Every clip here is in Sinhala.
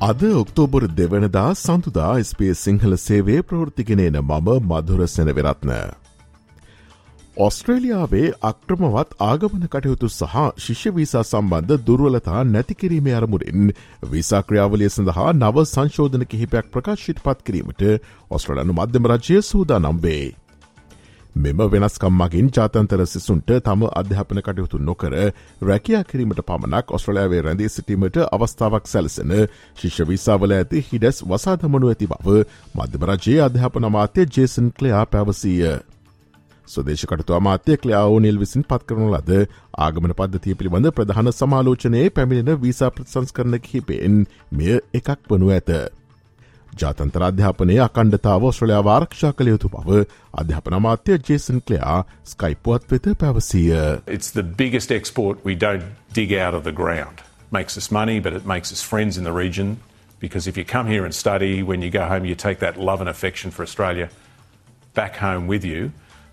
අද ඔක්තෝබර් දෙවනදා සඳුදා ස්පේ සිංහල සේවේ ප්‍රෘතිගෙනන මම මధుර සෙනවෙරත්න. ඔස්ට්‍රේලියාවේ අක්‍රමවත් ආගමන කටයුතු සහ ශිෂ්‍යවීසා සම්බන්ධ දුර්වලතා නැතිකිරීමේ අරමුරින් විසාක්‍රියාවලිය සඳහා නව සංශෝධන කිහිපයක් ප්‍රකාශිට පත් කිරීමට ඔස්ට්‍රලනු මධ්‍යම රජය සූදා නම්වේ. මෙම වෙනස්කම්මගින් ජාතන්තර සිසුන්ට තම අධ්‍යාපන කටයුතු නොකර රැකයා කිරීමට පමණක් ඔස්ට්‍රලයාාවේ රැඳී සිටීමට අවස්ථාවක් සැලසෙන ශිෂ්‍යවිසාවල ඇති හිඩස් වසාධමනු ඇති බව මධ්‍යමරජයේ අධ්‍යාපන අමාත්‍ය ජේසන් කලයා පැවසීය. සදේශකටතු අමාත්‍ය කලයාෝනිල් විසින් පත් කරනු ලද ආගමන පද්ධතිය පිළිබඳ ප්‍රධාන සමාලෝචනයේ පැමිණෙන වීසා ප්‍රසංස්කරන කිහිපෙන් මෙය එකක් වනු ඇත. ජාතන්තර අධ්‍යාපනය අකණ්ඩතාව ඔස්ට්‍රලයා වාරක්ෂා කළ යුතු බව අධ්‍යාපන අමාත්‍ය ජේසන් කලයා ස්කයිපුවත් වෙත පැවසීය. It's the biggest export we don't dig out of the ground. Makes us money, but it makes us friends in the region. Because if you come here and study, when you go home, you take that love and affection for Australia back home with you.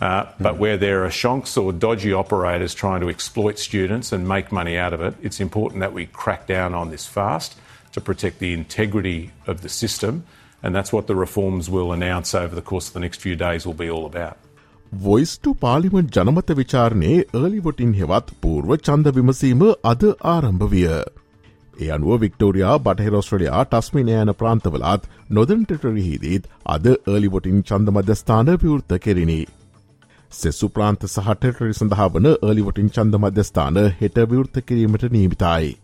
Uh, but mm. where there are shonks or dodgy operators trying to exploit students and make money out of it, it's important that we crack down on this fast To protect the integrity of the system. And that's what the reforms we'll announce over the course of the next few days will be all about. වොයිස්ටු පාලිමට ජනමත විචාරණයේ ඒලිවොටින් හෙවත් පූර්ව චන්ද විමසීම අද ආරම්භ විය. ඒ අනුව වික්ටෝරයා බටහිරෝස්ට්‍රලයා ටස්මින යන ප්‍රාන්තවලත් නොදන්ටටරහිදීත් අද ඒලිවොටින් චන්ද මධ්‍යස්ථාන විවෘත කෙරිණි. සෙසු ප්‍රාන්ත සහටටරි සඳහා වන ඒලිවොටින් චන්ද මධ්‍යස්ථාන හෙට විවෘත කිරීමට නීමිතයි.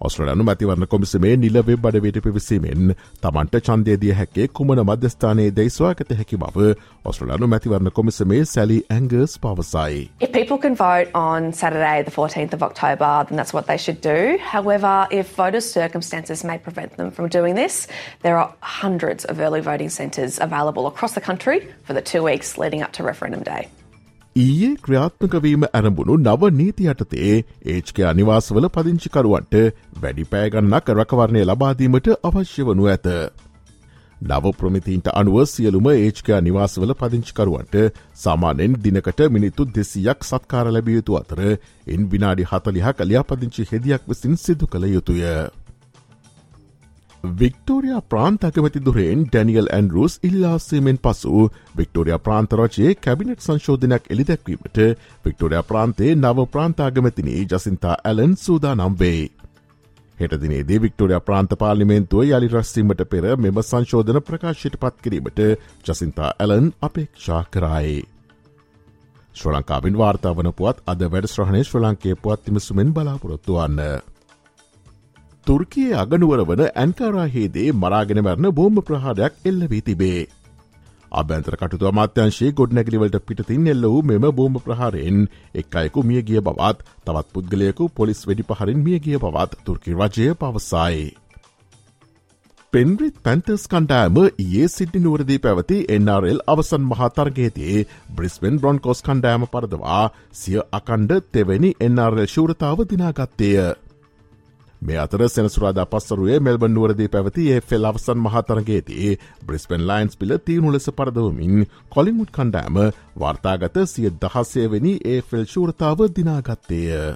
ඔස්ට්‍රලයනු මැතිවරණ කොමිසමේ නිල වෙබ් අඩවයට පිවිසීමෙන් තමන්ට චන්දේදිය හැකේ කුමන මධ්‍යස්ථානයේ දෙයිස්වාගත හැකි බව ඔස්ට්‍රලයනු මැතිවරණ කොමිසමේ සැලි ඇංගර්ස් පවසයි. If people can vote on Saturday the 14th of October, then that's what they should do. However, if voters' circumstances may prevent them from doing this, there are hundreds of early voting centres available across the country for the two weeks leading up to referendum day. ඊයේ ක්‍රියාත්මකවීම ඇරඹුණු නව නීති යටතේ ඒච්ක අනිවාසවල පදිංචිකරුවන්ට වැඩි පෑගන්නක් රැකවරණය ලබාදීමට අවශ්‍ය වනු ඇත. නව ප්‍රමිතින්ට අනුව සියලුම ඒච්ක නිවාසවල පදිංචිකරුවන්ට සාමානෙන් දිනකට මිනිත්තු දෙසියක් සත්කාර ලැබියයුතු අතර එන් විනාඩි හතලිහා කලියාපදිංචි හෙදියක් විසින් සිදු කළ යුතුය. වික්ටෝරයා ප්‍රාන්ත අගමැති දුරෙන් ඩැනියල් ඇන්රුස් ඉල්ලාසීමෙන් පසු වික්ටෝරයා ප්‍රාන්තරජයේ කැබිනට් සංශෝධනයක් එළිදැක්වීමට වික්ටෝරයා ප්‍රාන්තේ නව ප්‍රාන්තාගමැතිනී ජසින්තා ඇලන් සූදා නම්වේ. හෙටදිනේදී වික්ටෝරයා ප්‍රාන්ත පාලිමේන්තුව යළි රස්සීමට පෙර මෙම සංශෝධන ප්‍රකාශයට පත් කිරීමට ජසින්තා ඇලන් අපේක්ෂා කරයි. ශ්‍ර ලංකාවින් වාර්තාාවන පුවත් අද වැඩ ශ්‍රහණය ශ්‍ර ලංකේ පුවත් තිමසුමෙන් බලාපොරොත්තු වන්න. තුර්කයේ අගනුවර වන ඇන්කාරාහේදේ මරාගෙන මැරණ බෝම්භ ප්‍රහාරයක් එල්ල වී තිබේ. අභ්‍යන්තර කටතු අමාත්‍යංශයේ ගොඩනැගිලිවලට පිටතින් එල්ල වූ මෙම බෝම්භ ප්‍රහාරයෙන් එක් අයකු මිය ගිය බවත් තවත් පුද්ගලයකු පොලිස් වැඩි පහරින් මිය ගිය බවත් තුර්කි රජය පවසයි. පෙන්රිත් පැන්තර්ස් කණ්ඩෑම ඒ සිද්ධි නුවරදී පැවති එන්නරල් අවසන් මහතරගේතියේ බ්‍රිස්බෙන් බ්‍රොන්කෝස් කණ්ඩෑම පරදවා සිය අකණ්ඩ තෙවැනි එන්නරල් ශූරතාව දිනාගත්තේය. මේ අතර සෙනසුරාදා පස්සරුවේ මෙල්බන් නුවරදී පැවති ඒ ෆෙල් අවසන් මහතරගේදී බ්‍රිස්පෙන් ලයින්ස් පිල තියුණු ලෙස පරදවමින් කොලින්මුඩ් කණ්ඩෑම වාර්තාගත සිය දහස්සේවැනි ඒ ෆෙල් ශූරතාව දිනාගත්තේය.